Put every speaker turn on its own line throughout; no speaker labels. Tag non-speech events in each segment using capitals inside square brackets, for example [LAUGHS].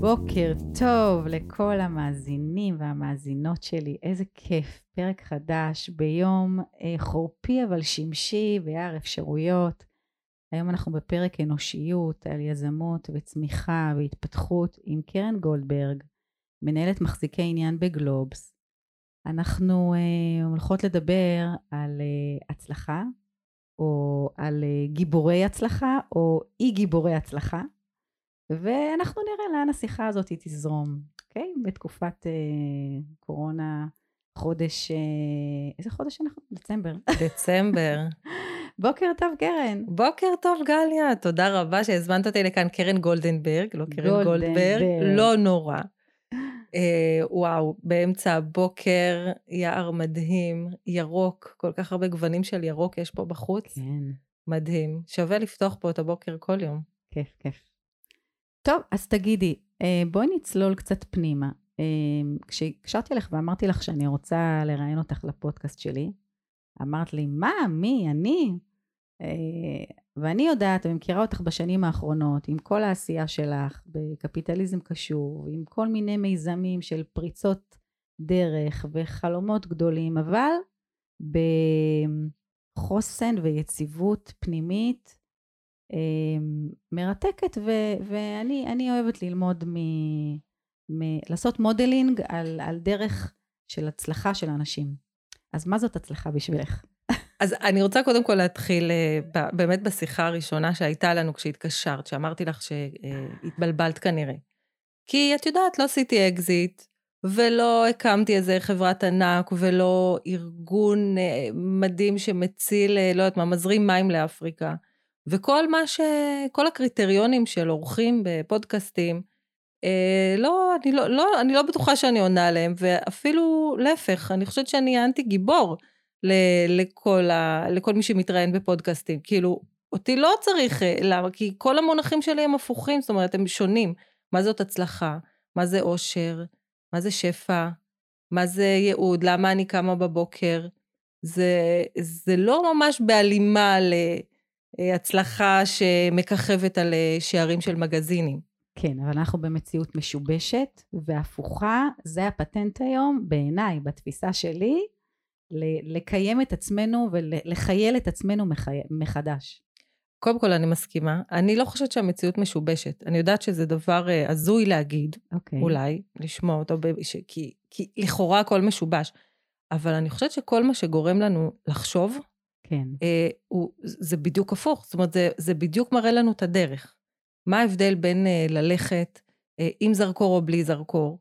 בוקר טוב לכל המאזינים והמאזינות שלי, איזה כיף, פרק חדש ביום אה, חורפי אבל שמשי ויער אפשרויות. היום אנחנו בפרק אנושיות על יזמות וצמיחה והתפתחות עם קרן גולדברג, מנהלת מחזיקי עניין בגלובס. אנחנו אה, הולכות לדבר על אה, הצלחה, או על אה, גיבורי הצלחה, או אי גיבורי הצלחה. ואנחנו נראה לאן השיחה הזאת תזרום, אוקיי? בתקופת אה, קורונה, חודש, אה, איזה חודש אנחנו? דצמבר.
דצמבר. [LAUGHS]
בוקר טוב, קרן.
בוקר טוב, גליה. תודה רבה שהזמנת אותי לכאן, קרן גולדנברג, לא קרן גולדברג, גולדברג. לא נורא. אה, וואו, באמצע הבוקר, יער מדהים, ירוק, כל כך הרבה גוונים של ירוק יש פה בחוץ.
כן.
מדהים. שווה לפתוח פה את הבוקר כל יום.
כיף, כיף. טוב, אז תגידי, אה, בואי נצלול קצת פנימה. אה, כשהקשרתי לך ואמרתי לך שאני רוצה לראיין אותך לפודקאסט שלי, אמרת לי, מה, מי, אני? אה, ואני יודעת, אני מכירה אותך בשנים האחרונות, עם כל העשייה שלך בקפיטליזם קשור, עם כל מיני מיזמים של פריצות דרך וחלומות גדולים, אבל בחוסן ויציבות פנימית אמ, מרתקת, ו- ואני אוהבת ללמוד מ... מ... לעשות modeling על, על דרך של הצלחה של אנשים. אז מה זאת הצלחה בשבילך?
אז אני רוצה קודם כל להתחיל אה, באמת בשיחה הראשונה שהייתה לנו כשהתקשרת, שאמרתי לך שהתבלבלת כנראה. כי את יודעת, לא עשיתי אקזיט, ולא הקמתי איזה חברת ענק, ולא ארגון אה, מדהים שמציל, אה, לא יודעת מה, מזרים מים לאפריקה. וכל מה ש... כל הקריטריונים של אורחים בפודקאסטים, אה, לא, אני לא, לא, אני לא בטוחה שאני עונה עליהם, ואפילו להפך, אני חושבת שאני אנטי גיבור ל, לכל, ה, לכל מי שמתראיין בפודקאסטים. כאילו, אותי לא צריך, אה, למה? כי כל המונחים שלי הם הפוכים, זאת אומרת, הם שונים. מה זאת הצלחה? מה זה אושר? מה זה שפע? מה זה ייעוד? למה אני קמה בבוקר? זה, זה לא ממש בהלימה ל... אה, שמככבת על אה, שערים של מגזינים.
כן, אבל אנחנו במציאות משובשת והפוכה, זה הפטנט היום, בעיניי, בתפיסה שלי, לקיים את עצמנו ולחייל את עצמנו מחדש.
קודם כל, אני מסכימה. אני לא חושבת שהמציאות משובשת. אני יודעת שזה דבר uh, הזוי להגיד, okay. אוקיי. אולי, לשמוע אותו, ש... כי, כי לכאורה הכל משובש. אבל אני חושבת שכל מה שגורם לנו לחשוב,
כן.
אה, הוא, זה בדיוק הפוך, זאת אומרת, זה, זה בדיוק מראה לנו את הדרך. מה ההבדל בין אה, ללכת אה, עם זרקור או בלי זרקור?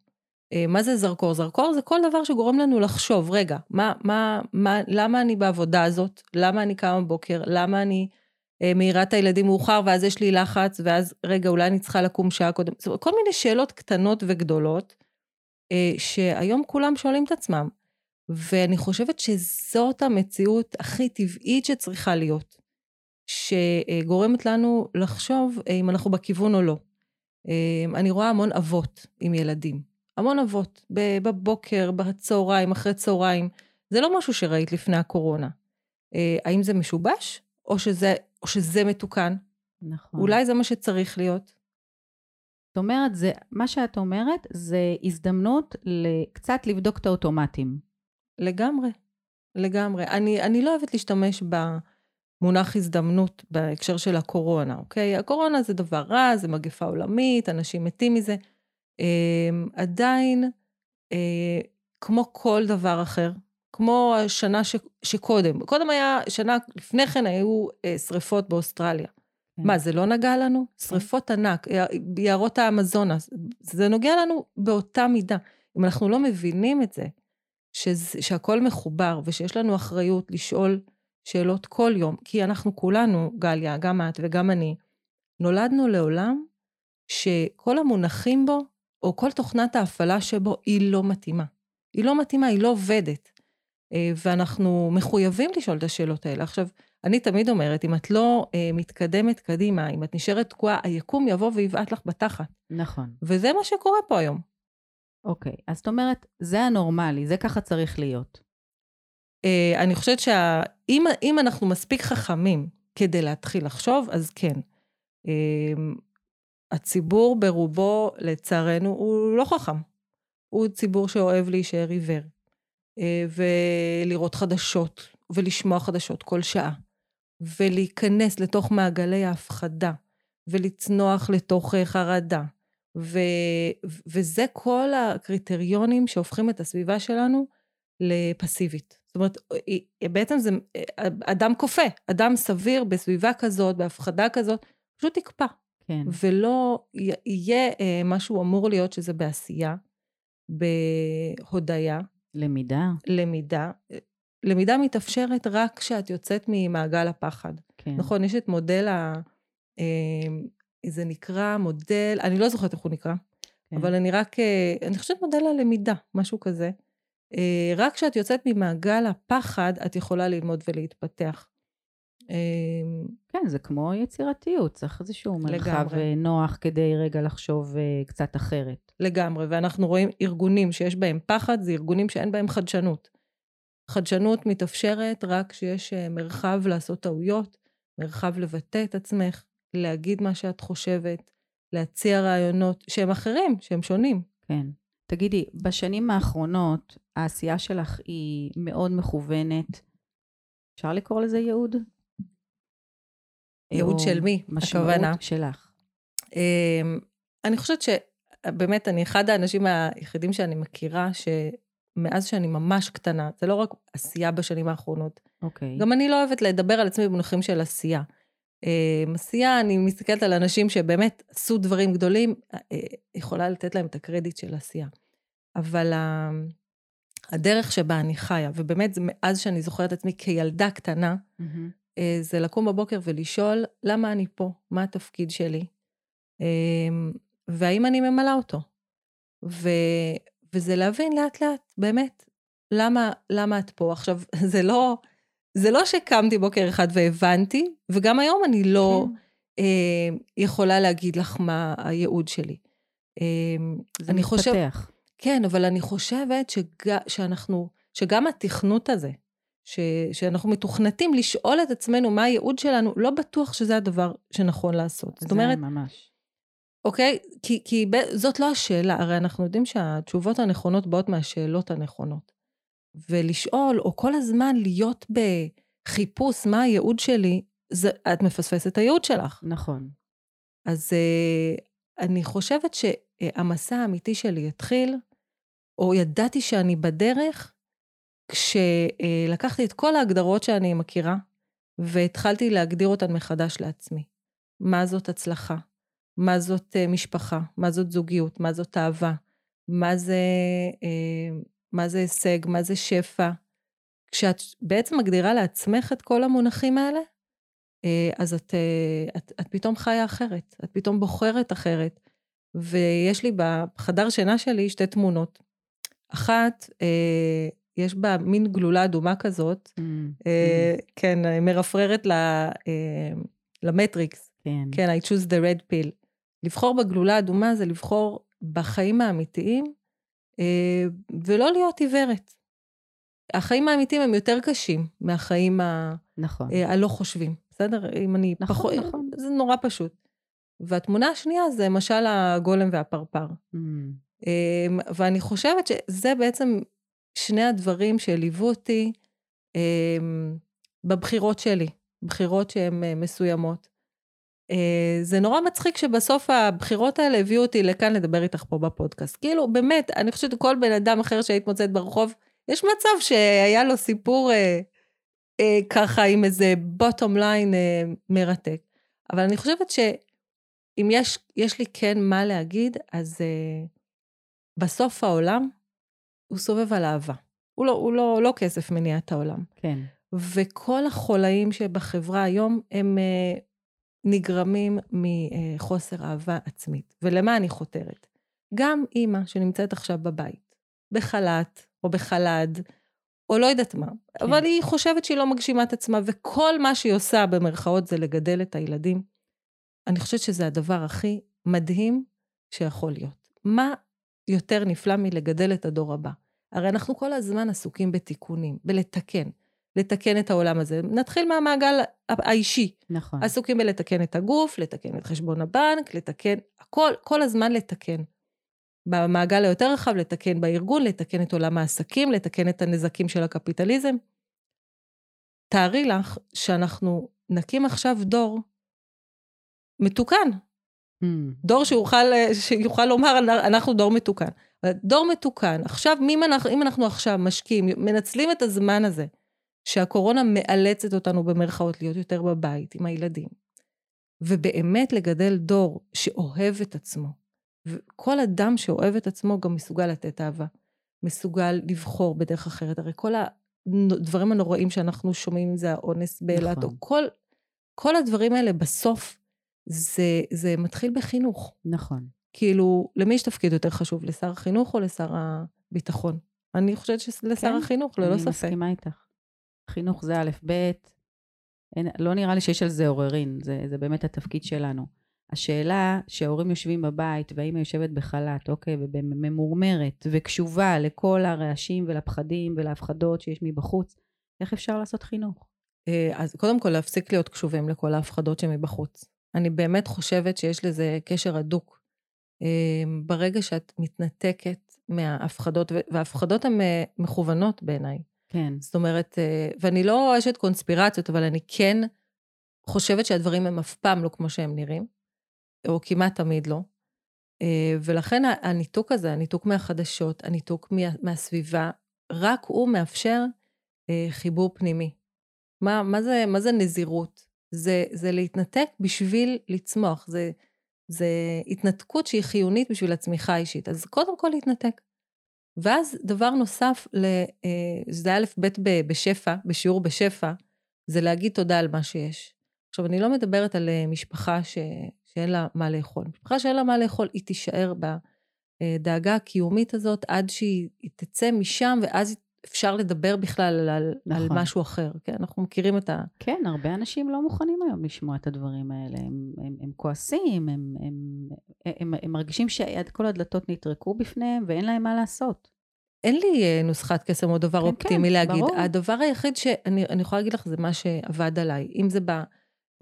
אה, מה זה זרקור? זרקור זה כל דבר שגורם לנו לחשוב, רגע, מה, מה, מה, למה אני בעבודה הזאת? למה אני קמה בבוקר? למה אני אה, מעירה את הילדים מאוחר ואז יש לי לחץ, ואז, רגע, אולי אני צריכה לקום שעה קודם? זאת אומרת, כל מיני שאלות קטנות וגדולות, אה, שהיום כולם שואלים את עצמם. ואני חושבת שזאת המציאות הכי טבעית שצריכה להיות, שגורמת לנו לחשוב אה, אם אנחנו בכיוון או לא. אה, אני רואה המון אבות עם ילדים, המון אבות, בבוקר, בצהריים, אחרי צהריים. זה לא משהו שראית לפני הקורונה. אה, האם זה משובש, או שזה, או שזה מתוקן?
נכון.
אולי זה מה שצריך להיות.
זאת אומרת, זה, מה שאת אומרת זה הזדמנות קצת לבדוק את האוטומטים.
לגמרי, לגמרי. אני, אני לא אוהבת להשתמש במונח הזדמנות בהקשר של הקורונה, אוקיי? הקורונה זה דבר רע, זה מגפה עולמית, אנשים מתים מזה. אה, עדיין, אה, כמו כל דבר אחר, כמו השנה ש, שקודם, קודם היה, שנה לפני כן היו אה, שריפות באוסטרליה. כן. מה, זה לא נגע לנו? כן. שריפות ענק, יערות האמזונס, זה נוגע לנו באותה מידה. אם אנחנו לא מבינים את זה, שזה, שהכל מחובר ושיש לנו אחריות לשאול שאלות כל יום, כי אנחנו כולנו, גליה, גם את וגם אני, נולדנו לעולם שכל המונחים בו, או כל תוכנת ההפעלה שבו, היא לא מתאימה. היא לא מתאימה, היא לא עובדת. אה, ואנחנו מחויבים לשאול את השאלות האלה. עכשיו, אני תמיד אומרת, אם את לא אה, מתקדמת קדימה, אם את נשארת תקועה, היקום יבוא ויבעט לך בתחת.
נכון.
וזה מה שקורה פה היום.
אוקיי, אז זאת אומרת, זה הנורמלי, זה ככה צריך להיות.
אה, אני חושבת שאם אנחנו מספיק חכמים כדי להתחיל לחשוב, אז כן. אה, הציבור ברובו, לצערנו, הוא לא חכם. הוא ציבור שאוהב להישאר עיוור, אה, ולראות חדשות, ולשמוע חדשות כל שעה, ולהיכנס לתוך מעגלי ההפחדה, ולצנוח לתוך אה, חרדה. ו, וזה כל הקריטריונים שהופכים את הסביבה שלנו לפסיבית. זאת אומרת, בעצם זה אדם כופה, אדם סביר בסביבה כזאת, בהפחדה כזאת, פשוט יקפא.
כן.
ולא יהיה אה, משהו אמור להיות שזה בעשייה, בהודיה.
למידה.
למידה. למידה מתאפשרת רק כשאת יוצאת ממעגל הפחד.
כן.
נכון, יש את מודל ה... אה, זה נקרא מודל, אני לא זוכרת איך הוא נקרא, כן. אבל אני רק, אה, אני חושבת מודל הלמידה, משהו כזה. אה, רק כשאת יוצאת ממעגל הפחד, את יכולה ללמוד ולהתפתח.
אמ, כן, זה כמו יצירתיות, צריך איזשהו מרחב לגמרי. נוח כדי רגע לחשוב אה, קצת אחרת.
לגמרי, ואנחנו רואים ארגונים שיש בהם פחד, זה ארגונים שאין בהם חדשנות. חדשנות מתאפשרת רק כשיש אה, מרחב לעשות טעויות, מרחב לבטא את עצמך, להגיד מה שאת חושבת, להציע רעיונות שהם אחרים, שהם שונים.
כן. תגידי, בשנים האחרונות העשייה שלך היא מאוד מכוונת. אפשר לקרוא לזה ייעוד?
ייעוד של מי,
הכוונה? משמעות שלך.
אמ, אני חושבת שבאמת, אני אחד האנשים היחידים שאני מכירה, שמאז שאני ממש קטנה, זה לא רק עשייה בשנים האחרונות.
אוקיי.
גם אני לא אוהבת לדבר על עצמי במונחים של עשייה. אמ, עשייה, אני מסתכלת על אנשים שבאמת עשו דברים גדולים, אה, יכולה לתת להם את הקרדיט של עשייה. אבל הדרך שבה אני חיה, ובאמת מאז שאני זוכרת את עצמי כילדה קטנה, mm-hmm. זה לקום בבוקר ולשאול, למה אני פה? מה התפקיד שלי? אמ, והאם אני ממלאה אותו? ו, וזה להבין לאט לאט, באמת, למה, למה את פה? עכשיו, [LAUGHS] זה לא, זה לא שקמתי בוקר אחד והבנתי, וגם היום אני לא כן. אה, יכולה להגיד לך מה הייעוד שלי.
אה, זה מתפתח. חושב,
כן, אבל אני חושבת שג, שאנחנו, שגם התכנות הזה, ש, שאנחנו מתוכנתים לשאול את עצמנו מה הייעוד שלנו, לא בטוח שזה הדבר שנכון לעשות.
זאת אומרת... זה ממש.
אוקיי? כי, כי ב, זאת לא השאלה, הרי אנחנו יודעים שהתשובות הנכונות באות מהשאלות הנכונות. ולשאול, או כל הזמן להיות בחיפוש מה הייעוד שלי, זה, את מפספסת את הייעוד שלך.
נכון.
אז uh, אני חושבת שהמסע האמיתי שלי יתחיל, או ידעתי שאני בדרך, כשלקחתי את כל ההגדרות שאני מכירה, והתחלתי להגדיר אותן מחדש לעצמי. מה זאת הצלחה? מה זאת אה, משפחה? מה זאת זוגיות? מה זאת אהבה? מה זה, אה, מה זה הישג? מה זה שפע? כשאת בעצם מגדירה לעצמך את כל המונחים האלה, אה, אז את, את, את פתאום חיה אחרת, את פתאום בוחרת אחרת. ויש לי בחדר שינה שלי שתי תמונות. אחת, יש בה מין גלולה אדומה כזאת, mm, אה, mm. כן, מרפררת אה, למטריקס.
כן.
כן, I choose the red pill. לבחור בגלולה אדומה זה לבחור בחיים האמיתיים, אה, ולא להיות עיוורת. החיים האמיתיים הם יותר קשים מהחיים ה...
נכון.
הלא חושבים, בסדר? אם אני
נכון, פחות... נכון.
זה נורא פשוט. והתמונה השנייה זה משל הגולם והפרפר. Mm. ואני חושבת שזה בעצם שני הדברים שליוו אותי אה, בבחירות שלי, בחירות שהן אה, מסוימות. אה, זה נורא מצחיק שבסוף הבחירות האלה הביאו אותי לכאן לדבר איתך פה בפודקאסט. כאילו, באמת, אני חושבת שכל בן אדם אחר שהיית מוצאת ברחוב, יש מצב שהיה לו סיפור אה, אה, ככה עם איזה בוטום ליין אה, מרתק. אבל אני חושבת שאם יש, יש לי כן מה להגיד, אז אה, בסוף העולם הוא סובב על אהבה. הוא לא, הוא לא, לא כסף מניע את העולם.
כן.
וכל החולאים שבחברה היום הם uh, נגרמים מחוסר אהבה עצמית. ולמה אני חותרת? גם אימא שנמצאת עכשיו בבית, בחל"ת או בחל"ד, או לא יודעת מה.
כן.
אבל היא חושבת שהיא לא מגשימה את עצמה, וכל מה שהיא עושה במרכאות זה לגדל את הילדים. אני חושבת שזה הדבר הכי מדהים שיכול להיות. מה יותר נפלא מלגדל את הדור הבא? הרי אנחנו כל הזמן עסוקים בתיקונים, בלתקן, לתקן את העולם הזה. נתחיל מהמעגל האישי.
נכון.
עסוקים בלתקן את הגוף, לתקן את חשבון הבנק, לתקן, הכל, כל הזמן לתקן. במעגל היותר רחב, לתקן בארגון, לתקן את עולם העסקים, לתקן את הנזקים של הקפיטליזם. תארי לך שאנחנו נקים עכשיו דור מתוקן, דור שיוכל, שיוכל לומר, אנחנו דור מתוקן. דור מתוקן, עכשיו, אם אנחנו, אם אנחנו עכשיו משקיעים, מנצלים את הזמן הזה, שהקורונה מאלצת אותנו במרכאות להיות יותר בבית עם הילדים, ובאמת לגדל דור שאוהב את עצמו, וכל אדם שאוהב את עצמו גם מסוגל לתת אהבה, מסוגל לבחור בדרך אחרת. הרי כל הדברים הנוראים שאנחנו שומעים, זה האונס באילת,
נכון.
או כל, כל הדברים האלה בסוף, זה, זה מתחיל בחינוך.
נכון.
כאילו, למי יש תפקיד יותר חשוב, לשר החינוך או לשר הביטחון? אני חושבת שלשר
כן,
החינוך, ללא
אני
ספק.
מסכימה איתך. חינוך זה א', ב', אין, לא נראה לי שיש על זה עוררין, זה, זה באמת התפקיד שלנו. השאלה שההורים יושבים בבית והאמא יושבת בחל"ת, אוקיי, וממורמרת וקשובה לכל הרעשים ולפחדים ולהפחדות שיש מבחוץ, איך אפשר לעשות חינוך?
אה, אז קודם כל, להפסיק להיות קשובים לכל ההפחדות שמבחוץ. אני באמת חושבת שיש לזה קשר הדוק. אה, ברגע שאת מתנתקת מההפחדות, וההפחדות הן אה, מכוונות בעיניי.
כן.
זאת אומרת, אה, ואני לא אשת קונספירציות, אבל אני כן חושבת שהדברים הם אף פעם לא כמו שהם נראים, או כמעט תמיד לא. ולכן הניתוק הזה, הניתוק מהחדשות, הניתוק מה, מהסביבה, רק הוא מאפשר חיבור פנימי. מה, מה, זה, מה זה נזירות? זה, זה להתנתק בשביל לצמוח. זה, זה התנתקות שהיא חיונית בשביל הצמיחה האישית. אז קודם כל להתנתק. ואז דבר נוסף, אה, זה א' ב' בשפע, בשיעור בשפע, זה להגיד תודה על מה שיש. עכשיו, אני לא מדברת על אה, משפחה ש, שאין לה מה לאכול. משפחה שאין לה מה לאכול, היא תישאר בדאגה הקיומית הזאת עד שהיא תצא משם, ואז אפשר לדבר בכלל על, נכון. על משהו אחר. כן, אנחנו מכירים את ה...
כן, הרבה אנשים לא מוכנים היום לשמוע את הדברים האלה. הם, הם, הם כועסים, הם, הם, הם, הם, הם מרגישים שכל הדלתות נטרקו בפניהם ואין להם מה לעשות.
אין לי אה, נוסחת קסם או דבר
כן,
אופטימי
כן,
להגיד.
ברור.
הדבר היחיד שאני יכולה להגיד לך זה מה שעבד עליי. אם זה ב,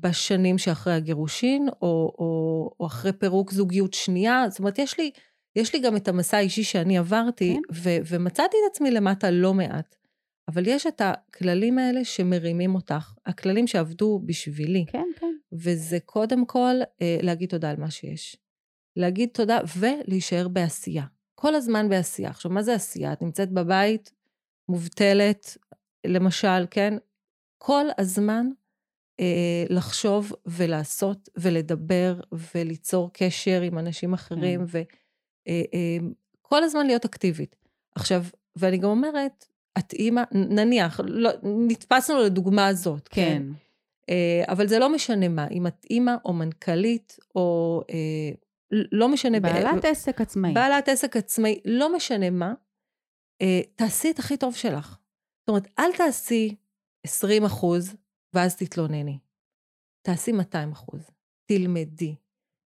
בשנים שאחרי הגירושין, או, או, או אחרי פירוק זוגיות שנייה, זאת אומרת, יש לי, יש לי גם את המסע האישי שאני עברתי,
כן.
ו, ומצאתי את עצמי למטה לא מעט. אבל יש את הכללים האלה שמרימים אותך, הכללים שעבדו בשבילי.
כן, כן.
וזה קודם כל אה, להגיד תודה על מה שיש. להגיד תודה ולהישאר בעשייה. כל הזמן בעשייה. עכשיו, מה זה עשייה? את נמצאת בבית, מובטלת, למשל, כן? כל הזמן אה, לחשוב ולעשות ולדבר וליצור קשר עם אנשים אחרים,
כן.
וכל אה, אה, הזמן להיות אקטיבית. עכשיו, ואני גם אומרת, את אימא, נניח, לא, נתפסנו לדוגמה הזאת, כן?
כן.
אה, אבל זה לא משנה מה, אם את אימא או מנכ"לית או לא משנה...
בעלת
ב-
עסק עצמאי.
בעלת עסק עצמאי, לא משנה מה, תעשי את הכי טוב שלך. זאת אומרת, אל תעשי 20 אחוז ואז תתלונני. תעשי 200 אחוז. תלמדי,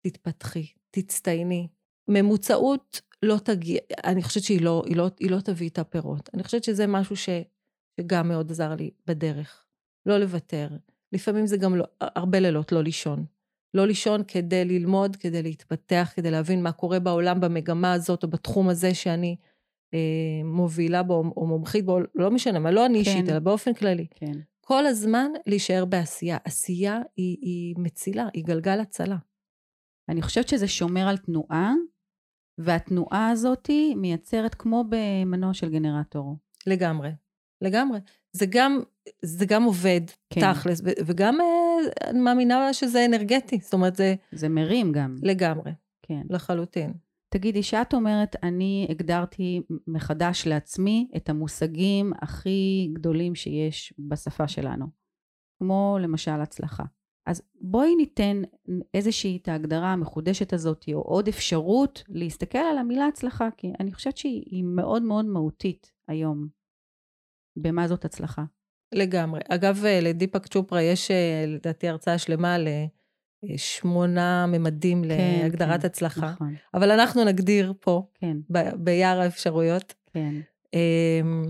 תתפתחי, תצטייני. ממוצעות לא תגיע, אני חושבת שהיא לא, היא לא, היא לא תביא את הפירות. אני חושבת שזה משהו ש, שגם מאוד עזר לי בדרך. לא לוותר. לפעמים זה גם לא, הרבה לילות לא לישון. לא לישון כדי ללמוד, כדי להתפתח, כדי להבין מה קורה בעולם במגמה הזאת או בתחום הזה שאני אה, מובילה בו או מומחית בו, לא משנה מה, לא אני
כן.
אישית, אלא באופן כללי.
כן.
כל הזמן להישאר בעשייה. עשייה היא, היא מצילה, היא גלגל הצלה.
אני חושבת שזה שומר על תנועה, והתנועה הזאת מייצרת כמו במנוע של גנרטור.
לגמרי, לגמרי. זה גם, זה גם עובד,
כן.
תכלס, ו- וגם אה, אני מאמינה שזה אנרגטי, זאת אומרת, זה
זה מרים גם.
לגמרי,
כן.
לחלוטין.
תגידי, שאת אומרת, אני הגדרתי מחדש לעצמי את המושגים הכי גדולים שיש בשפה שלנו, כמו למשל הצלחה. אז בואי ניתן איזושהי את ההגדרה המחודשת הזאת, או עוד אפשרות להסתכל על המילה הצלחה, כי אני חושבת שהיא מאוד מאוד מהותית היום במה זאת הצלחה.
לגמרי. אגב, לדיפק צ'ופרה יש לדעתי הרצאה שלמה לשמונה ממדים כן, להגדרת כן, הצלחה. נכון. אבל אנחנו נגדיר פה, כן. ב- ביער האפשרויות.
כן.
אמ,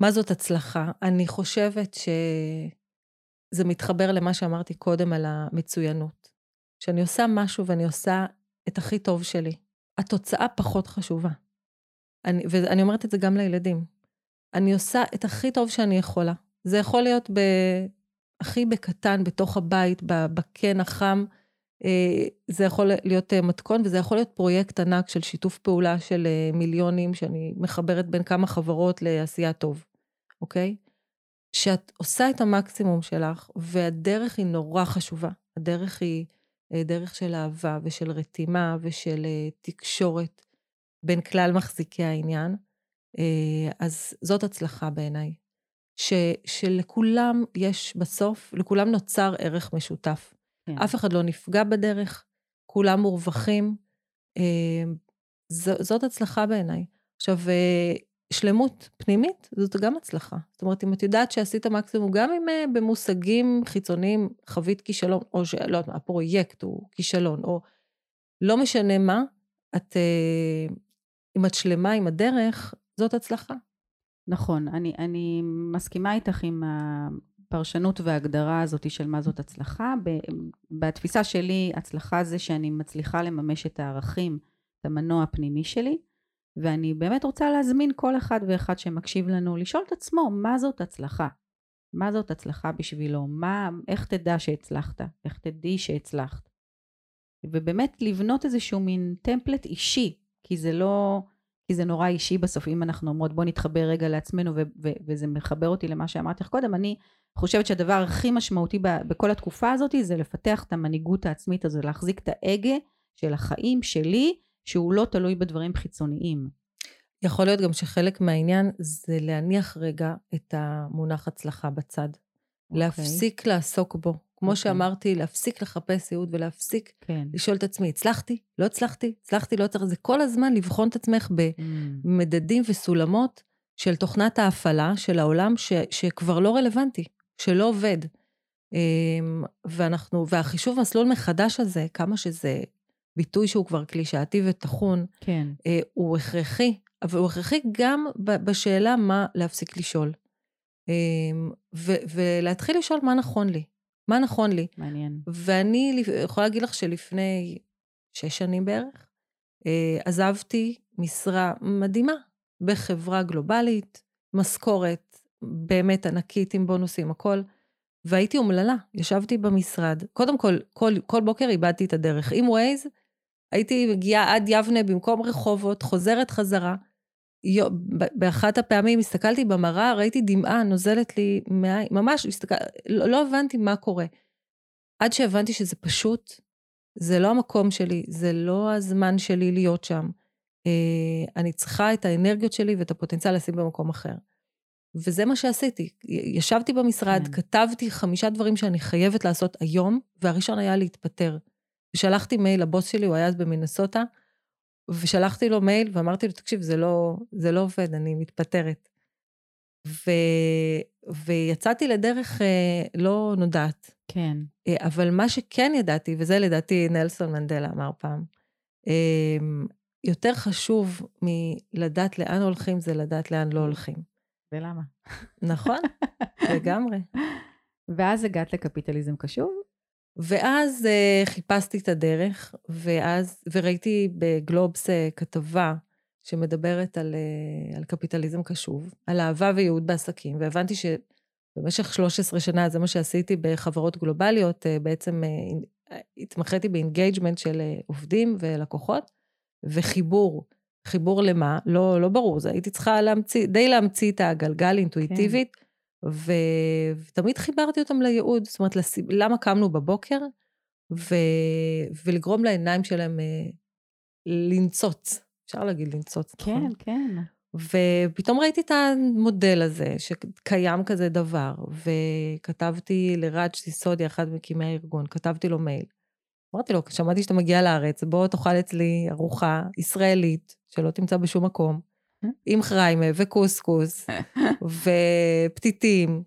מה זאת הצלחה? אני חושבת שזה מתחבר למה שאמרתי קודם על המצוינות. כשאני עושה משהו ואני עושה את הכי טוב שלי, התוצאה פחות חשובה. אני, ואני אומרת את זה גם לילדים. אני עושה את הכי טוב שאני יכולה. זה יכול להיות ב... הכי בקטן, בתוך הבית, בקן החם. אה, זה יכול להיות אה, מתכון, וזה יכול להיות פרויקט ענק של שיתוף פעולה של אה, מיליונים, שאני מחברת בין כמה חברות לעשייה טוב, אוקיי? שאת עושה את המקסימום שלך, והדרך היא נורא חשובה. הדרך היא דרך של אהבה ושל רתימה ושל תקשורת בין כלל מחזיקי העניין. אז זאת הצלחה בעיניי. ש, שלכולם יש בסוף, לכולם נוצר ערך משותף. כן. אף אחד לא נפגע בדרך, כולם מורווחים. ז, זאת הצלחה בעיניי. עכשיו, שלמות פנימית זאת גם הצלחה. זאת אומרת, אם את יודעת שעשית מקסימום, גם אם uh, במושגים חיצוניים חווית כישלון, או שלא יודעת מה, הפרויקט הוא כישלון, או לא משנה מה, את, uh, אם את שלמה עם הדרך, זאת הצלחה.
נכון, אני, אני מסכימה איתך עם הפרשנות וההגדרה הזאת של מה זאת הצלחה. בתפיסה שלי, הצלחה זה שאני מצליחה לממש את הערכים, את המנוע הפנימי שלי. ואני באמת רוצה להזמין כל אחד ואחד שמקשיב לנו לשאול את עצמו מה זאת הצלחה. מה זאת הצלחה בשבילו? מה, איך תדע שהצלחת? איך תדעי שהצלחת? ובאמת לבנות איזשהו מין טמפלט אישי, כי זה לא, כי זה נורא אישי בסוף, אם אנחנו אומרות בוא נתחבר רגע לעצמנו ו- ו- וזה מחבר אותי למה שאמרתי לך קודם, אני חושבת שהדבר הכי משמעותי ב- בכל התקופה הזאת זה לפתח את המנהיגות העצמית הזו, להחזיק את ההגה של החיים שלי שהוא לא תלוי בדברים חיצוניים.
יכול להיות גם שחלק מהעניין זה להניח רגע את המונח הצלחה בצד. Okay. אוקיי. להפסיק לעסוק בו. כמו okay. אוקיי. שאמרתי, להפסיק לחפש ייעוד ולהפסיק כן. לשאול את עצמי, הצלחתי? לא הצלחתי? הצלחתי? לא הצלחתי? זה כל הזמן לבחון את עצמך במדדים mm. וסולמות של תוכנת ההפעלה של העולם ש, שכבר לא רלוונטי, שלא עובד. אמ, ואנחנו, והחישוב מסלול מחדש הזה, כמה שזה ביטוי שהוא כבר קלישאתי וטחון,
כן.
אה, הוא הכרחי, אבל הוא הכרחי גם בשאלה מה להפסיק לשאול. אה, ו- ולהתחיל לשאול מה נכון לי. מה נכון לי.
מעניין.
ואני יכולה להגיד לך שלפני שש שנים בערך, אה, עזבתי משרה מדהימה בחברה גלובלית, משכורת באמת ענקית עם בונוסים, הכל. והייתי אומללה, ישבתי במשרד. קודם כל, כל, כל בוקר איבדתי את הדרך. עם ווייז, הייתי מגיעה עד יבנה במקום רחובות, חוזרת חזרה. באחת הפעמים הסתכלתי במראה, ראיתי דמעה נוזלת לי מהעין, ממש, הסתכל... לא, לא הבנתי מה קורה. עד שהבנתי שזה פשוט, זה לא המקום שלי, זה לא הזמן שלי להיות שם. אה, אני צריכה את האנרגיות שלי ואת הפוטנציאל לשים במקום אחר. וזה מה שעשיתי. ישבתי במשרד, כן. כתבתי חמישה דברים שאני חייבת לעשות היום, והראשון היה להתפטר. ושלחתי מייל לבוס שלי, הוא היה אז במינסוטה, ושלחתי לו מייל ואמרתי לו, תקשיב, זה לא, זה לא עובד, אני מתפטרת. ו... ויצאתי לדרך אה, לא נודעת.
כן.
אה, אבל מה שכן ידעתי, וזה לדעתי נלסון מנדלה אמר פעם, אה, יותר חשוב מלדעת לאן הולכים, זה לדעת לאן לא הולכים.
ולמה?
נכון, [LAUGHS] לגמרי.
ואז הגעת לקפיטליזם קשוב?
ואז uh, חיפשתי את הדרך, ואז, וראיתי בגלובס uh, כתבה שמדברת על, uh, על קפיטליזם קשוב, על אהבה וייעוד בעסקים, והבנתי שבמשך 13 שנה, זה מה שעשיתי בחברות גלובליות, uh, בעצם uh, התמחיתי ב engagement של uh, עובדים ולקוחות, וחיבור. חיבור למה? לא, לא ברור, זה הייתי צריכה להמציא, די להמציא את הגלגל אינטואיטיבית. כן. ו... ותמיד חיברתי אותם לייעוד, זאת אומרת, לס... למה קמנו בבוקר, ו... ולגרום לעיניים שלהם אה, לנצוץ, אפשר להגיד לנצוץ,
כן, נכון? כן, כן.
ופתאום ראיתי את המודל הזה, שקיים כזה דבר, וכתבתי לראג' סיסודי, אחד ממקימי הארגון, כתבתי לו מייל. אמרתי לו, שמעתי שאתה מגיע לארץ, בוא תאכל אצלי ארוחה ישראלית, שלא תמצא בשום מקום. עם חריימה וקוסקוס [LAUGHS] ופתיתים,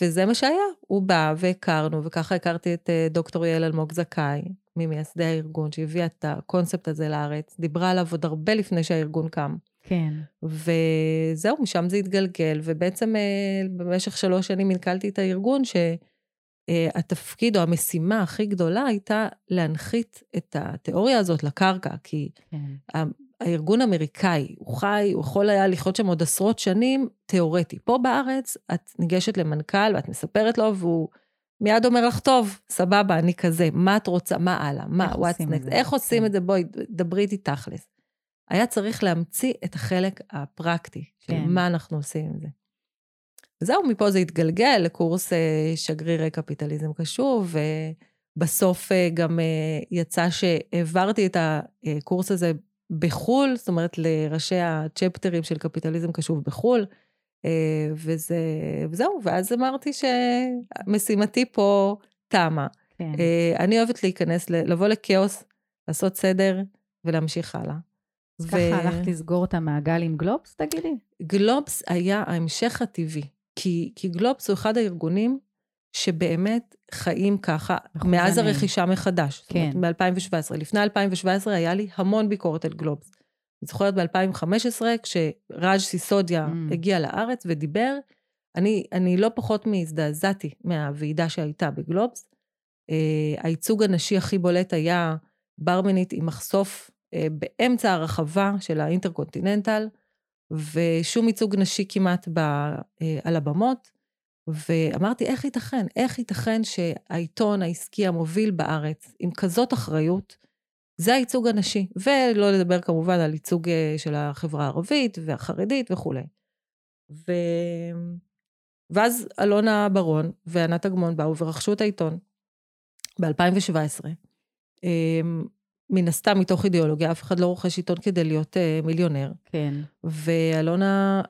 וזה מה שהיה. הוא בא והכרנו, וככה הכרתי את אה, דוקטור יעל אלמוג זכאי, ממייסדי הארגון, שהביאה את הקונספט הזה לארץ, דיברה עליו עוד הרבה לפני שהארגון קם.
כן.
וזהו, משם זה התגלגל, ובעצם אה, במשך שלוש שנים הנכלתי את הארגון, שהתפקיד או המשימה הכי גדולה הייתה להנחית את התיאוריה הזאת לקרקע, כי כן. הארגון האמריקאי, הוא חי, הוא יכול היה לחיות שם עוד עשרות שנים, תיאורטי. פה בארץ, את ניגשת למנכ"ל ואת מספרת לו, והוא מיד אומר לך, טוב, סבבה, אני כזה, מה את רוצה, מה הלאה, מה,
את זה?
איך עושים כן. את זה? בואי, דברי איתי תכלס. היה צריך להמציא את החלק הפרקטי של כן. מה אנחנו עושים עם זה. וזהו, מפה זה התגלגל לקורס אה, שגרירי קפיטליזם קשוב, ובסוף אה, גם אה, יצא שהעברתי את הקורס הזה בחו"ל, זאת אומרת לראשי הצ'פטרים של קפיטליזם קשוב בחו"ל, וזה, וזהו, ואז אמרתי שמשימתי פה תמה. כן. אני אוהבת להיכנס, לבוא לכאוס, לעשות סדר ולהמשיך הלאה.
אז ו... ככה הלכת לסגור את המעגל עם גלובס, תגידי?
גלובס היה ההמשך הטבעי, כי, כי גלובס הוא אחד הארגונים שבאמת חיים ככה, מאז אני... הרכישה מחדש. כן. זאת אומרת, ב-2017. לפני 2017 היה לי המון ביקורת על גלובס. אני זוכרת ב-2015, כשראז' סיסודיה mm. הגיע לארץ ודיבר, אני, אני לא פחות מהזדעזעתי מהוועידה שהייתה בגלובס. Uh, הייצוג הנשי הכי בולט היה ברמנית עם מחשוף אה, באמצע הרחבה של האינטרקונטיננטל, ושום ייצוג נשי כמעט ב, אה, על הבמות. ואמרתי, איך ייתכן? איך ייתכן שהעיתון העסקי המוביל בארץ, עם כזאת אחריות, זה הייצוג הנשי. ולא לדבר כמובן על ייצוג אה, של החברה הערבית והחרדית וכולי. ו... ואז אלונה ברון וענת אגמון באו ורכשו את העיתון ב-2017. מן הסתם מתוך אידיאולוגיה, אף אחד לא רוכש עיתון כדי להיות uh, מיליונר.
כן.
ואלונה,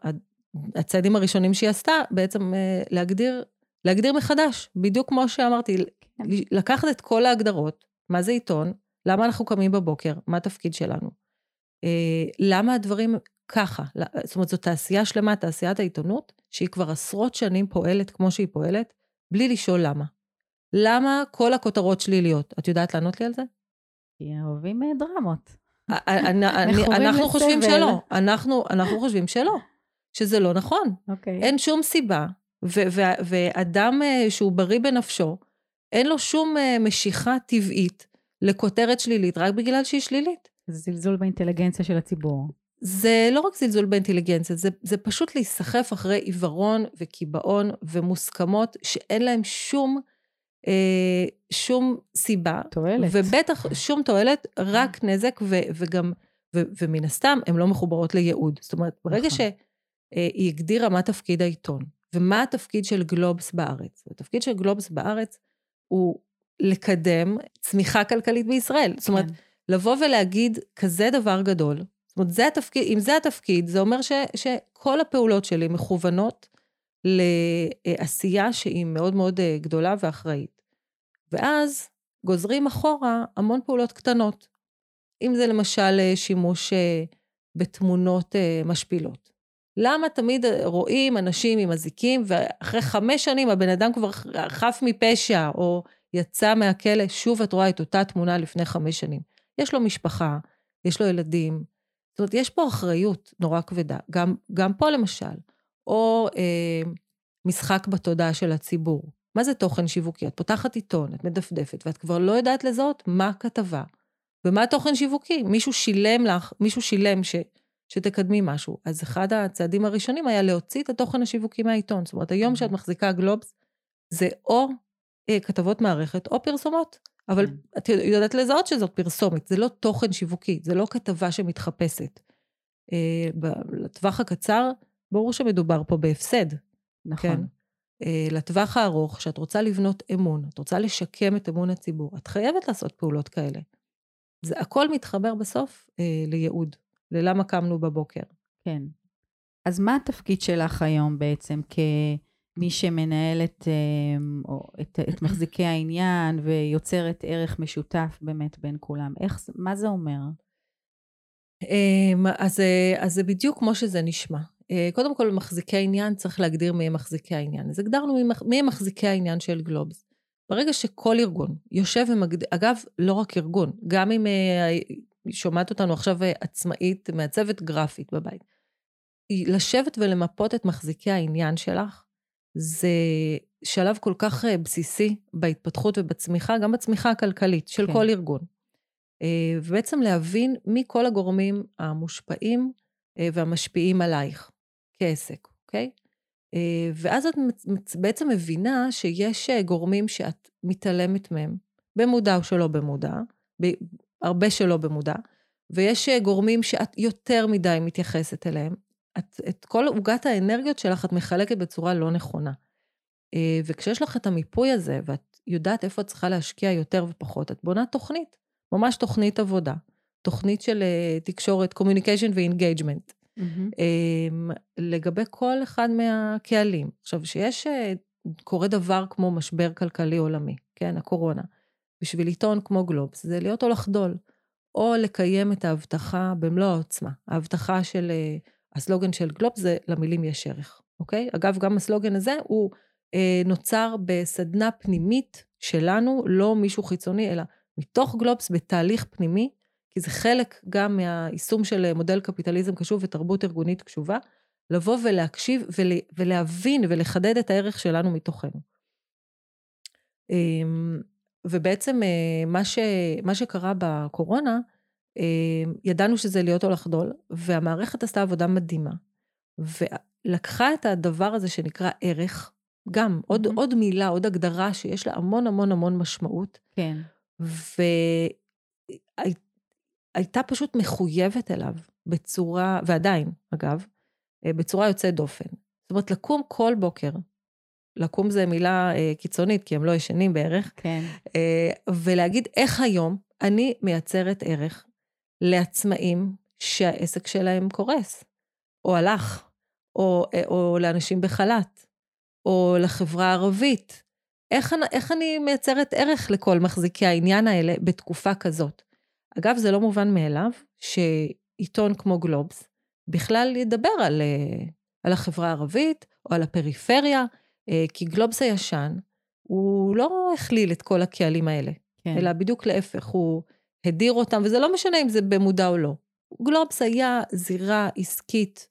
הצעדים הראשונים שהיא עשתה, בעצם uh, להגדיר, להגדיר מחדש, בדיוק כמו שאמרתי, כן. לקחת את כל ההגדרות, מה זה עיתון, למה אנחנו קמים בבוקר, מה התפקיד שלנו, uh, למה הדברים ככה, זאת אומרת, זו תעשייה שלמה, תעשיית העיתונות, שהיא כבר עשרות שנים פועלת כמו שהיא פועלת, בלי לשאול למה. למה כל הכותרות שליליות? את יודעת לענות לי על זה?
כי אוהבים אה, דרמות. [LAUGHS]
אנחנו חושבים שלא. אנחנו חושבים שלא. שזה לא נכון.
אוקיי.
אין שום סיבה. ואדם אה, שהוא בריא בנפשו, אין לו שום אה, משיכה טבעית לכותרת שלילית, רק בגלל שהיא שלילית.
זה זלזול באינטליגנציה של הציבור.
זה לא רק זלזול באינטליגנציה, זה, זה פשוט להיסחף אחרי עיוורון וקיבעון ומוסכמות שאין להם שום אה, שום סיבה.
תועלת.
ובטח שום תועלת, רק נזק, ו, וגם, ו, ומן הסתם, הן לא מחוברות לייעוד. זאת אומרת, ברגע נכון. שהיא הגדירה מה תפקיד העיתון, ומה התפקיד של גלובס בארץ, התפקיד של גלובס בארץ הוא לקדם צמיחה כלכלית בישראל. זאת אומרת, כן. לבוא ולהגיד כזה דבר גדול, זאת אומרת, זה התפקיד, אם זה התפקיד, זה אומר ש, שכל הפעולות שלי מכוונות לעשייה שהיא מאוד מאוד אה, גדולה ואחראית. ואז גוזרים אחורה המון פעולות קטנות. אם זה למשל אה, שימוש אה, בתמונות משפילות. למה תמיד רואים אנשים עם אזיקים, ואחרי חמש שנים הבן אדם כבר חף מפשע, או יצא מהכלא, שוב את רואה את אותה תמונה לפני חמש שנים. יש לו משפחה, יש לו ילדים. זאת אומרת, יש פה אחריות נורא כבדה. גם, גם פה למשל, או אה, משחק בתודעה של הציבור. מה זה תוכן שיווקי? את פותחת עיתון, את מדפדפת, ואת כבר לא יודעת לזהות מה כתבה ומה תוכן שיווקי. מישהו שילם לך, מישהו שילם ש, שתקדמי משהו. אז אחד הצעדים הראשונים היה להוציא את התוכן השיווקי מהעיתון. זאת אומרת, היום שאת מחזיקה גלובס, זה או אה, כתבות מערכת או פרסומות. אבל כן. את יודעת לזהות שזאת פרסומת, זה לא תוכן שיווקי, זה לא כתבה שמתחפשת. אה, לטווח הקצר, ברור שמדובר פה בהפסד.
נכון. כן?
Uh, לטווח הארוך, שאת רוצה לבנות אמון, את רוצה לשקם את אמון הציבור, את חייבת לעשות פעולות כאלה. זה הכל מתחבר בסוף uh, לייעוד, ללמה קמנו בבוקר.
כן. אז מה התפקיד שלך היום בעצם כמי שמנהלת uh, את, את מחזיקי העניין ויוצרת ערך משותף באמת בין כולם? איך, מה זה אומר?
אמ, אז, אה, אז זה בדיוק כמו שזה נשמע. אה, קודם כל, מחזיקי העניין, צריך להגדיר מי הם מחזיקי העניין. אז הגדרנו מי הם מחזיקי העניין של גלובס. ברגע שכל ארגון יושב ומגדיר, אגב, לא רק ארגון, גם אם שומעת אותנו עכשיו עצמאית, מעצבת גרפית בבית, לשבת ולמפות את מחזיקי העניין שלך, זה שלב כל כך בסיסי בהתפתחות ובצמיחה, גם בצמיחה הכלכלית של כן. כל ארגון. אה, ובעצם להבין מי כל הגורמים המושפעים אה, והמשפיעים עלייך כעסק, אוקיי? אה, ואז את בעצם מבינה שיש גורמים שאת מתעלמת מהם, במודע או שלא במודע, הרבה שלא במודע, ויש גורמים שאת יותר מדי מתייחסת אליהם. את, את כל עוגת האנרגיות שלך את מחלקת בצורה לא נכונה. וכשיש לך את המיפוי הזה, ואת יודעת איפה את צריכה להשקיע יותר ופחות, את בונה תוכנית. ממש תוכנית עבודה, תוכנית של uh, תקשורת, communication ו-engagement, mm-hmm. לגבי כל אחד מהקהלים. עכשיו, שיש, קורה דבר כמו משבר כלכלי עולמי, כן, הקורונה, בשביל עיתון כמו גלובס, זה להיות או לחדול, או לקיים את ההבטחה במלוא העוצמה. ההבטחה של, uh, הסלוגן של גלובס זה למילים יש ערך, אוקיי? אגב, גם הסלוגן הזה הוא uh, נוצר בסדנה פנימית שלנו, לא מישהו חיצוני, אלא מתוך גלובס בתהליך פנימי, כי זה חלק גם מהיישום של מודל קפיטליזם קשוב ותרבות ארגונית קשובה, לבוא ולהקשיב ול, ולהבין ולחדד את הערך שלנו מתוכנו. אמ, ובעצם אה, מה, ש, מה שקרה בקורונה, אמ, ידענו שזה להיות או לחדול, והמערכת עשתה עבודה מדהימה, ולקחה את הדבר הזה שנקרא ערך, גם עוד, mm-hmm. עוד מילה, עוד הגדרה שיש לה המון המון המון משמעות.
כן.
והייתה פשוט מחויבת אליו בצורה, ועדיין, אגב, אה, בצורה יוצאת דופן. זאת אומרת, לקום כל בוקר, לקום זה מילה אה, קיצונית, כי הם לא ישנים בערך,
כן.
אה, ולהגיד איך היום אני מייצרת ערך לעצמאים שהעסק שלהם קורס, או הלך, או, או לאנשים בחל"ת, או לחברה הערבית, איך, איך אני מייצרת ערך לכל מחזיקי העניין האלה בתקופה כזאת? אגב, זה לא מובן מאליו שעיתון כמו גלובס בכלל ידבר על, אה, על החברה הערבית או על הפריפריה, אה, כי גלובס הישן, הוא לא הכליל את כל הקהלים האלה, כן. אלא בדיוק להפך, הוא הדיר אותם, וזה לא משנה אם זה במודע או לא. גלובס היה זירה עסקית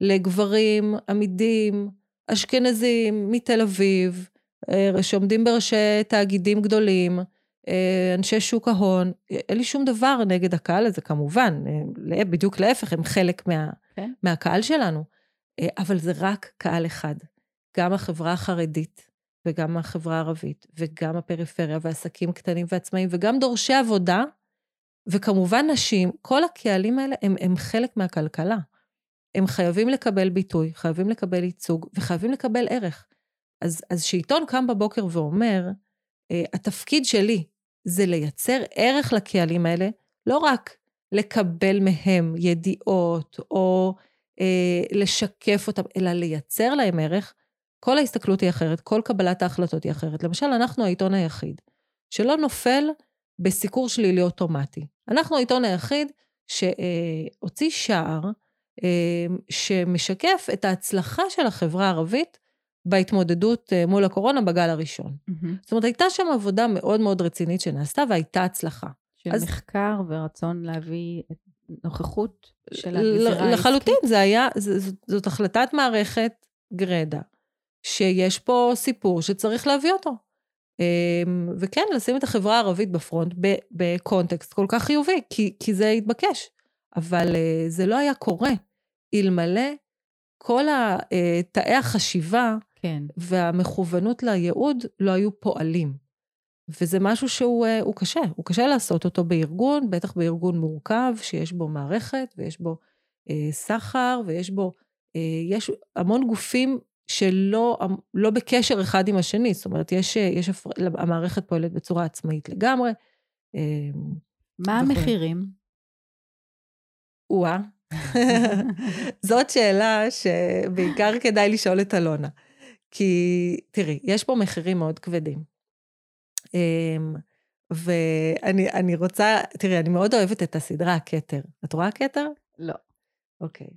לגברים עמידים, אשכנזים, מתל אביב, אה, שעומדים בראשי תאגידים גדולים, אה, אנשי שוק ההון, אין לי שום דבר נגד הקהל הזה, כמובן, אה, בדיוק להפך, הם חלק מה, okay. כן. מהקהל שלנו, אבל זה רק קהל אחד. גם החברה החרדית, וגם החברה הערבית, וגם הפריפריה, ועסקים קטנים ועצמאים, וגם דורשי עבודה, וכמובן נשים, כל הקהלים האלה הם, הם חלק מהכלכלה. הם חייבים לקבל ביטוי, חייבים לקבל ייצוג, וחייבים לקבל ערך. אז, אז שעיתון קם בבוקר ואומר, אה, התפקיד שלי זה לייצר ערך לקהלים האלה, לא רק לקבל מהם ידיעות או אה, לשקף אותם, אלא לייצר להם ערך, כל ההסתכלות היא אחרת, כל קבלת ההחלטות היא אחרת. למשל, אנחנו העיתון היחיד שלא נופל בסיקור שלילי אוטומטי. אנחנו העיתון היחיד שהוציא שער אה, שמשקף את ההצלחה של החברה הערבית בהתמודדות אה, מול הקורונה בגל הראשון. Mm-hmm. זאת אומרת, הייתה שם עבודה מאוד מאוד רצינית שנעשתה והייתה הצלחה.
של אז... מחקר ורצון להביא נוכחות של הגזירה העסקית.
לחלוטין, זה היה, זאת, זאת החלטת מערכת גרדה, שיש פה סיפור שצריך להביא אותו. אמ, וכן, לשים את החברה הערבית בפרונט בקונטקסט כל כך חיובי, כי, כי זה התבקש. אבל אה, זה לא היה קורה אלמלא כל אה, תאי החשיבה
כן.
והמכוונות לייעוד לא היו פועלים. וזה משהו שהוא אה, קשה, הוא קשה לעשות אותו בארגון, בטח בארגון מורכב, שיש בו מערכת ויש בו אה, סחר ויש בו, אה, יש המון גופים שלא לא בקשר אחד עם השני, זאת אומרת, יש, יש המערכת פועלת בצורה עצמאית לגמרי.
אה, מה. המחירים?
או-אה. [LAUGHS] זאת שאלה שבעיקר כדאי לשאול את אלונה. כי תראי, יש פה מחירים מאוד כבדים. אמ, ואני רוצה, תראי, אני מאוד אוהבת את הסדרה הכתר. את רואה הכתר?
לא.
אוקיי.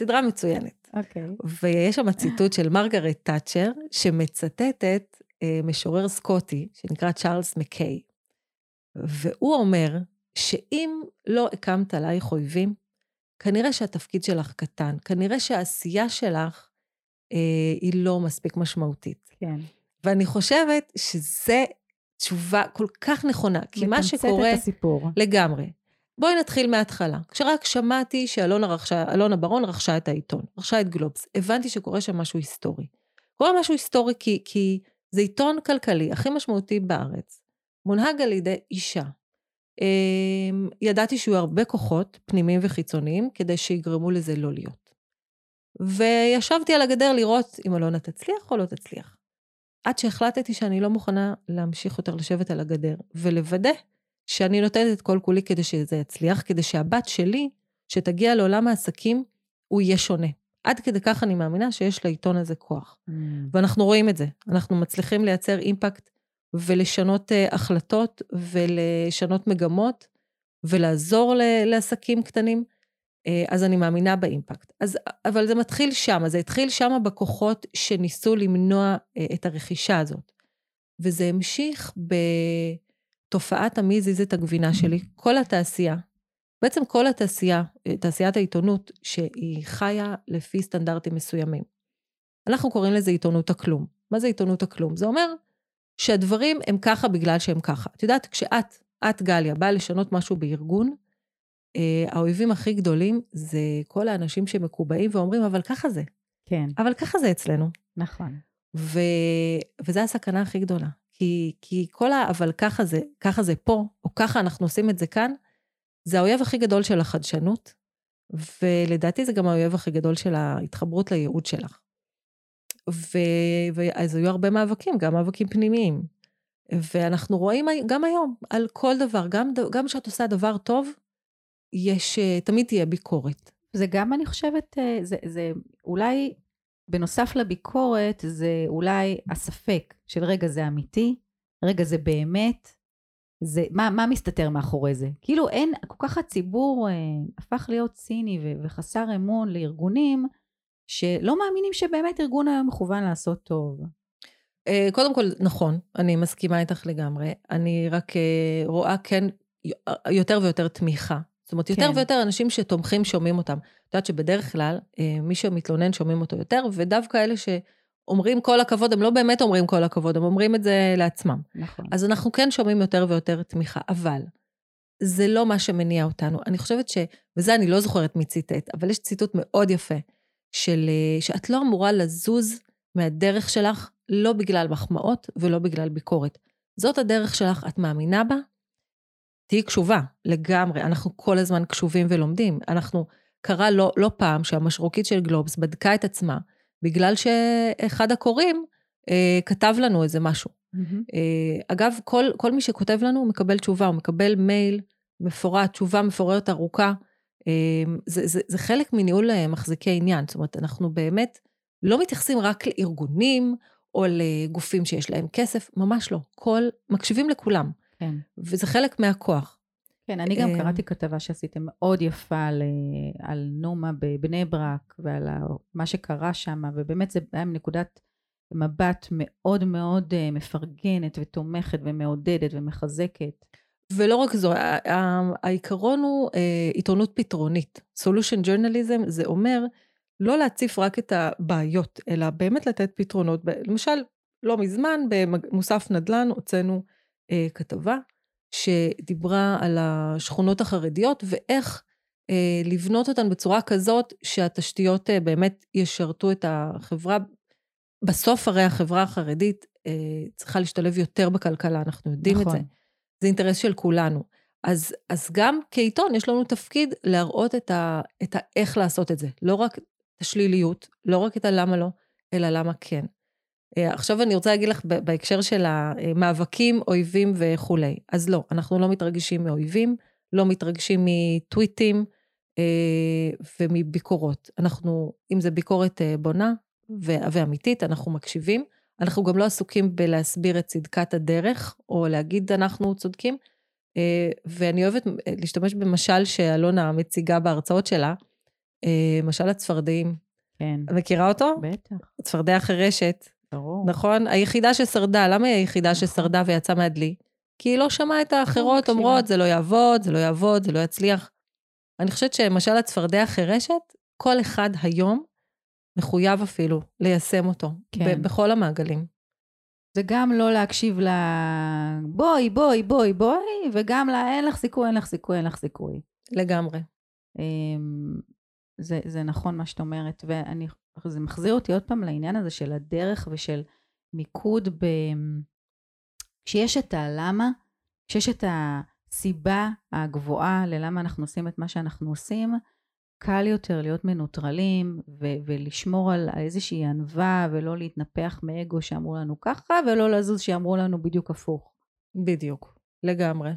סדרה מצוינת.
אוקיי.
ויש שם ציטוט של מרגרט תאצ'ר, שמצטטת אה, משורר סקוטי, שנקרא צ'ארלס מקיי. והוא אומר שאם לא הקמת עלייך אויבים, כנראה שהתפקיד שלך קטן, כנראה שהעשייה שלך אה, היא לא מספיק משמעותית.
כן.
ואני חושבת שזה תשובה כל כך נכונה, כי מה שקורה...
מתמצת את הסיפור.
לגמרי. בואי נתחיל מההתחלה. כשרק שמעתי שאלונה רכשה, ברון רכשה את העיתון, רכשה את גלובס, הבנתי שקורה שם משהו היסטורי. קורה משהו היסטורי כי, כי זה עיתון כלכלי הכי משמעותי בארץ, מונהג על ידי אישה. אמ, ידעתי שיהיו הרבה כוחות, פנימיים וחיצוניים, כדי שיגרמו לזה לא להיות. וישבתי על הגדר לראות אם אלונה תצליח או לא תצליח. עד שהחלטתי שאני לא מוכנה להמשיך יותר לשבת על הגדר, ולוודא שאני נותנת את כל כולי כדי שזה יצליח, כדי שהבת שלי, שתגיע לעולם העסקים, הוא יהיה שונה. עד כדי כך אני מאמינה שיש לעיתון הזה כוח. Mm. ואנחנו רואים את זה. אנחנו מצליחים לייצר אימפקט ולשנות uh, החלטות ולשנות מגמות ולעזור לעסקים קטנים. Uh, אז אני מאמינה באימפקט. אז, אבל זה מתחיל שם, זה התחיל שם בכוחות שניסו למנוע uh, את הרכישה הזאת. וזה המשיך בתופעת המי הזיז את הגבינה שלי, כל התעשייה, בעצם כל התעשייה, תעשיית העיתונות, שהיא חיה לפי סטנדרטים מסוימים. אנחנו קוראים לזה עיתונות הכלום. מה זה עיתונות הכלום? זה אומר שהדברים הם ככה בגלל שהם ככה. את יודעת, כשאת, את גליה, באה לשנות משהו בארגון, אה, האויבים הכי גדולים זה כל האנשים שמקובעים ואומרים, אבל ככה זה.
כן.
אבל ככה זה אצלנו.
נכון.
ו... וזו הסכנה הכי גדולה. כי, כי כל ה... אבל ככה זה, ככה זה פה, או ככה אנחנו עושים את זה כאן, זה האויב הכי גדול של החדשנות, ולדעתי זה גם האויב הכי גדול של ההתחברות לייעוד שלך. ו... ואז היו הרבה מאבקים, גם מאבקים פנימיים. ואנחנו רואים גם היום, על כל דבר, גם, כשאת עושה דבר טוב, יש, תמיד תהיה ביקורת.
זה גם, אני חושבת, אה, זה, זה אולי, בנוסף לביקורת, זה אולי הספק של רגע זה אמיתי, רגע זה באמת, זה, מה, מה מסתתר מאחורי זה? כאילו אין, כל כך הציבור אה, הפך להיות ציני ו, וחסר אמון לארגונים שלא מאמינים שבאמת ארגון היום מכוון לעשות טוב.
אה, קודם כל, נכון, אני מסכימה איתך לגמרי. אני רק אה, רואה כן יותר ויותר תמיכה. זאת אומרת, יותר כן. ויותר אנשים שתומכים שומעים אותם. את יודעת שבדרך כלל, אה, מי שמתלונן שומעים אותו יותר, ודווקא אלה ש... אומרים כל הכבוד, הם לא באמת אומרים כל הכבוד, הם אומרים את זה לעצמם.
נכון.
אז אנחנו כן שומעים יותר ויותר תמיכה, אבל זה לא מה שמניע אותנו. אני חושבת ש... וזה אני לא זוכרת מי ציטט, אבל יש ציטוט מאוד יפה, של אה, שאת לא אמורה לזוז מהדרך שלך, לא בגלל מחמאות ולא בגלל ביקורת. זאת הדרך שלך, את מאמינה בה? תהיי קשובה, לגמרי. אנחנו כל הזמן קשובים ולומדים. אנחנו, קרה לא, לא פעם שהמשרוקית של גלובס בדקה את עצמה, בגלל שאחד הקוראים אה, כתב לנו איזה משהו. Mm-hmm. אה, אגב, כל, כל מי שכותב לנו מקבל תשובה, הוא מקבל מייל מפורט, תשובה מפוררת ארוכה. אה, זה, זה, זה חלק מניהול אה, מחזיקי עניין. זאת אומרת, אנחנו באמת לא מתייחסים רק לארגונים או לגופים שיש להם כסף, ממש לא. כל, מקשיבים לכולם.
כן.
וזה חלק מהכוח.
כן, אני גם אה, קראתי כתבה שעשיתם מאוד יפה על, אה, על נומה בבני ברק ועל מה שקרה שם, ובאמת זה היה מנקודת מבט מאוד מאוד אה, מפרגנת ותומכת ומעודדת ומחזקת.
ולא רק זו, העיקרון הוא עיתונות פתרונית. solution journalism זה אומר לא להציף רק את הבעיות, אלא באמת לתת פתרונות. למשל, לא מזמן במוסף נדל"ן הוצאנו כתבה שדיברה על השכונות החרדיות ואיך אה, לבנות אותן בצורה כזאת שהתשתיות אה, באמת ישרתו את החברה. בסוף הרי החברה החרדית אה, צריכה להשתלב יותר בכלכלה, אנחנו יודעים נכון. את זה. זה אינטרס של כולנו. אז, אז גם כעיתון יש לנו תפקיד להראות את, ה, את האיך לעשות את זה. לא רק השליליות, לא רק את הלמה לא, אלא למה כן. אה, עכשיו אני רוצה להגיד לך בהקשר של המאבקים, אויבים וכולי. אז לא, אנחנו לא מתרגשים מאויבים, לא מתרגשים מטוויטים אה, ומביקורות. אנחנו, אם זה ביקורת אה, בונה ואמיתית, אנחנו מקשיבים, אנחנו גם לא עסוקים בלהסביר את צדקת הדרך, או להגיד אנחנו צודקים. ואני אוהבת להשתמש במשל שאלונה מציגה בהרצאות שלה, משל הצפרדעים.
כן.
מכירה אותו?
בטח.
צפרדע חירשת.
ברור.
נכון? היחידה ששרדה, למה היא היחידה
נכון.
ששרדה ויצאה מהדלי? כי היא לא שמעה את האחרות
מקשיבה.
אומרות, זה לא יעבוד, זה לא יעבוד, זה לא יצליח. אני חושבת שמשל הצפרדע החירשת, כל אחד היום מחויב אפילו ליישם אותו.
כן.
בכל המעגלים.
זה גם לא להקשיב ל... בואי, בואי, בואי, בואי, וגם ל... אין לך סיכוי, אין לך סיכוי, אין לך סיכוי.
לגמרי.
אמ, זה, זה נכון מה שאת אומרת, ואני, זה מחזיר אותי עוד פעם לעניין הזה של הדרך ושל מיקוד ב... כשיש את הלמה, כשיש את הסיבה הגבוהה ללמה אנחנו עושים את מה שאנחנו עושים, קל יותר להיות מנוטרלים ו- ולשמור על איזושהי ענווה ולא להתנפח מאגו שאמרו לנו ככה ולא לזוז שאמרו לנו בדיוק הפוך.
בדיוק. לגמרי.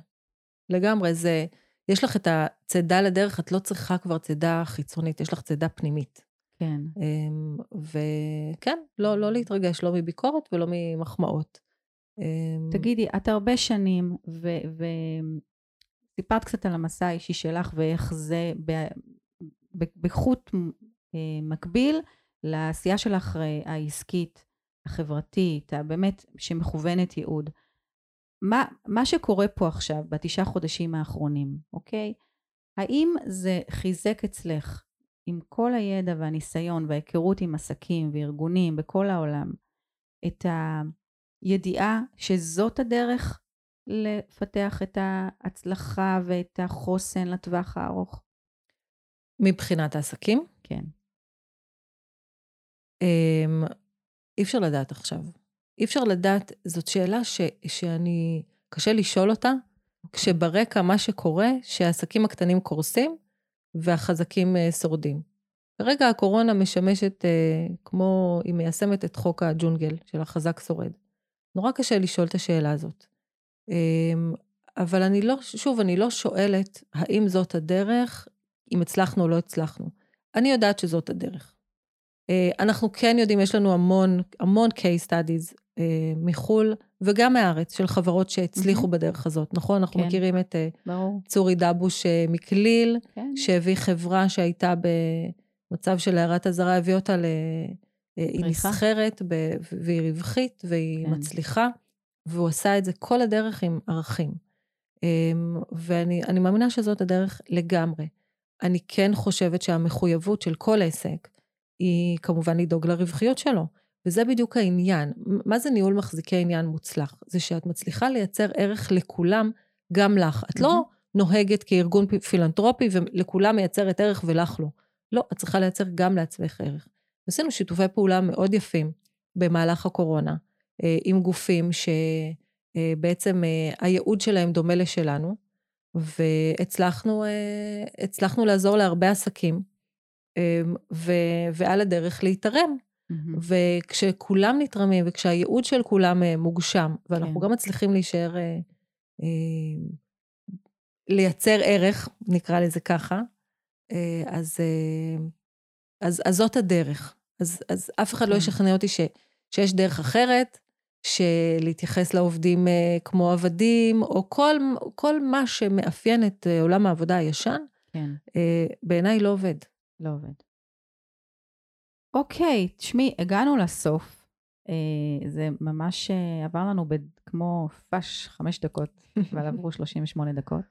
לגמרי. זה, יש לך את הצידה לדרך, את לא צריכה כבר צידה חיצונית, יש לך צידה פנימית.
כן.
אמ, וכן, לא, לא להתרגש, לא מביקורת ולא ממחמאות. אמ,
תגידי, את הרבה שנים, וסיפרת קצת על המסע האישי שלך ואיך זה ב- ב- בחוט אה, מקביל לעשייה שלך אה, העסקית, החברתית, הבאמת שמכוונת ייעוד. מה, מה שקורה פה עכשיו, בתשעה חודשים האחרונים, אוקיי? האם זה חיזק אצלך, עם כל הידע והניסיון וההיכרות עם עסקים וארגונים בכל העולם, את הידיעה שזאת הדרך לפתח את ההצלחה ואת החוסן לטווח הארוך?
מבחינת העסקים,
כן.
אמ, אי אפשר לדעת עכשיו. אי אפשר לדעת, זאת שאלה ש, שאני, קשה לשאול אותה, כשברקע מה שקורה, שהעסקים הקטנים קורסים והחזקים אה, שורדים. כרגע הקורונה משמשת אה, כמו, היא מיישמת את חוק הג'ונגל של החזק שורד. נורא קשה לשאול את השאלה הזאת. אמ, אבל אני לא, שוב, אני לא שואלת האם זאת הדרך, אם הצלחנו או לא הצלחנו. אני יודעת שזאת הדרך. אה, אנחנו כן יודעים, יש לנו המון, המון case studies מחו"ל וגם מהארץ, של חברות שהצליחו
מהמם.
בדרך הזאת, נכון? אנחנו
כן.
מכירים את אה,
ברור.
צורי דבוש אה, מכליל,
כן.
שהביא חברה שהייתה במצב של הערת אזהרה, הביא אותה ל... אה, היא. נסחרת ב- והיא רווחית והיא
כן.
מצליחה, והוא עשה את זה כל הדרך עם ערכים. אמ, ואני אני מאמינה שזאת הדרך לגמרי. אני כן חושבת שהמחויבות של כל עסק היא כמובן לדאוג לרווחיות שלו. וזה בדיוק העניין. מה זה ניהול מחזיקי עניין מוצלח? זה שאת מצליחה לייצר ערך לכולם, גם לך. את לא נוהגת כארגון פילנטרופי ולכולם מייצרת ערך ולך לא. לא, את צריכה לייצר גם לעצמך ערך. עשינו שיתופי פעולה מאוד יפים במהלך הקורונה, אה, עם גופים שבעצם אה, הייעוד שלהם דומה לשלנו, והצלחנו אה, הצלחנו לעזור להרבה עסקים, אה, ועל הדרך להתערם.
מהמם.
וכשכולם נתרמים וכשהייעוד של כולם אה, מוגשם, ואנחנו
כן.
גם מצליחים להישאר, אה, אה, לייצר ערך, נקרא לזה ככה, אה, אז, אה, אז, אז זאת הדרך. אז, אז אף אחד לא
כן.
ישכנע אותי ש, שיש דרך אחרת, שלהתייחס לעובדים אה, כמו עבדים, או כל, כל מה שמאפיין את אה, עולם העבודה הישן,
כן.
אה, בעיניי לא עובד.
לא עובד. אוקיי, תשמעי, הגענו לסוף. אה, זה ממש אה, עבר לנו ב- כמו פאש חמש דקות, [LAUGHS] אבל עברו 38 דקות.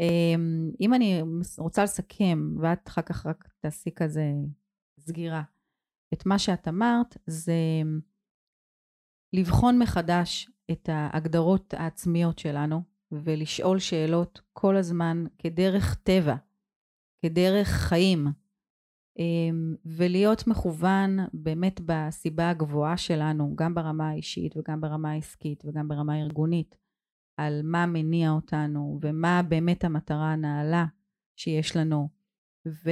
אה, אם אני רוצה לסכם, ואת אחר כך רק תעשי כזה סגירה, את מה שאת אמרת, זה לבחון מחדש את ההגדרות העצמיות שלנו, ולשאול שאלות כל הזמן כדרך טבע, כדרך חיים. אמ, ולהיות מכוון באמת בסיבה הגבוהה שלנו, גם ברמה האישית וגם ברמה העסקית וגם ברמה הארגונית, על מה מניע אותנו ומה באמת המטרה הנעלה שיש לנו, ו...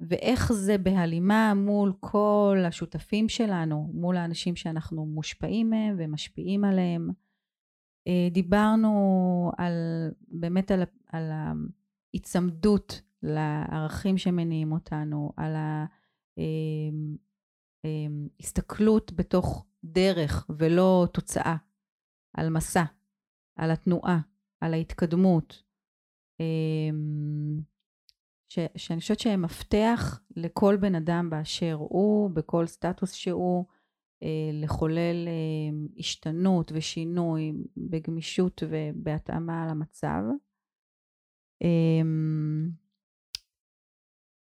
ואיך זה בהלימה מול כל השותפים שלנו, מול האנשים שאנחנו מושפעים מהם ומשפיעים עליהם. אה, דיברנו על, באמת על, על ההיצמדות לערכים שמניעים אותנו, על אמ, הסתכלות בתוך דרך ולא תוצאה, על מסע, על התנועה, על ההתקדמות, אמ, ש, שאני חושבת שהם מפתח לכל בן אדם באשר הוא, בכל סטטוס שהוא, אה, לחולל אה, השתנות ושינוי בגמישות ובהתאמה למצב.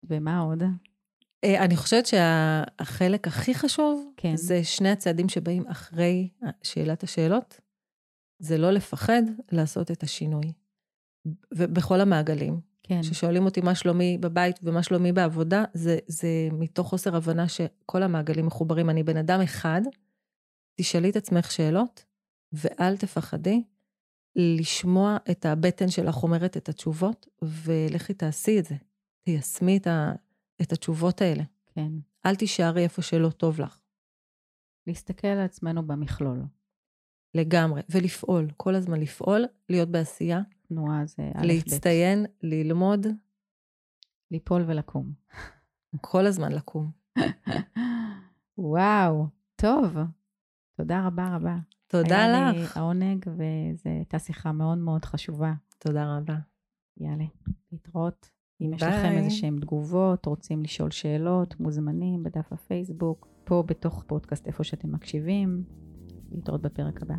ומה עוד?
אה, אני חושבת שהחלק הכי חשוב,
כן.
זה שני הצעדים שבאים אחרי שאלת השאלות. זה לא לפחד לעשות את השינוי. ובכל המעגלים.
כן.
ששואלים אותי מה שלומי בבית ומה שלומי בעבודה, זה, זה מתוך חוסר הבנה שכל המעגלים מחוברים. אני בן אדם אחד, תשאלי את עצמך שאלות, ואל תפחדי לשמוע את הבטן שלך אומרת את התשובות, ולכי תעשי את זה. תיישמי את, ה, את התשובות האלה.
כן.
אל תישארי איפה שלא טוב לך.
להסתכל על עצמנו במכלול.
לגמרי, ולפעול, כל הזמן לפעול, להיות בעשייה.
תנועה זה א', ב'.
להצטיין, ללמוד.
ליפול ולקום.
כל הזמן לקום. [LAUGHS]
וואו, טוב. תודה רבה רבה.
תודה
היה
לך.
לי העונג, וזו הייתה שיחה מאוד מאוד חשובה.
תודה רבה.
יאללה, להתראות. אם יש
ביי.
לכם איזה שהן תגובות, רוצים לשאול שאלות, מוזמנים בדף הפייסבוק, פה בתוך פודקאסט איפה שאתם מקשיבים. להתראות בפרק הבא.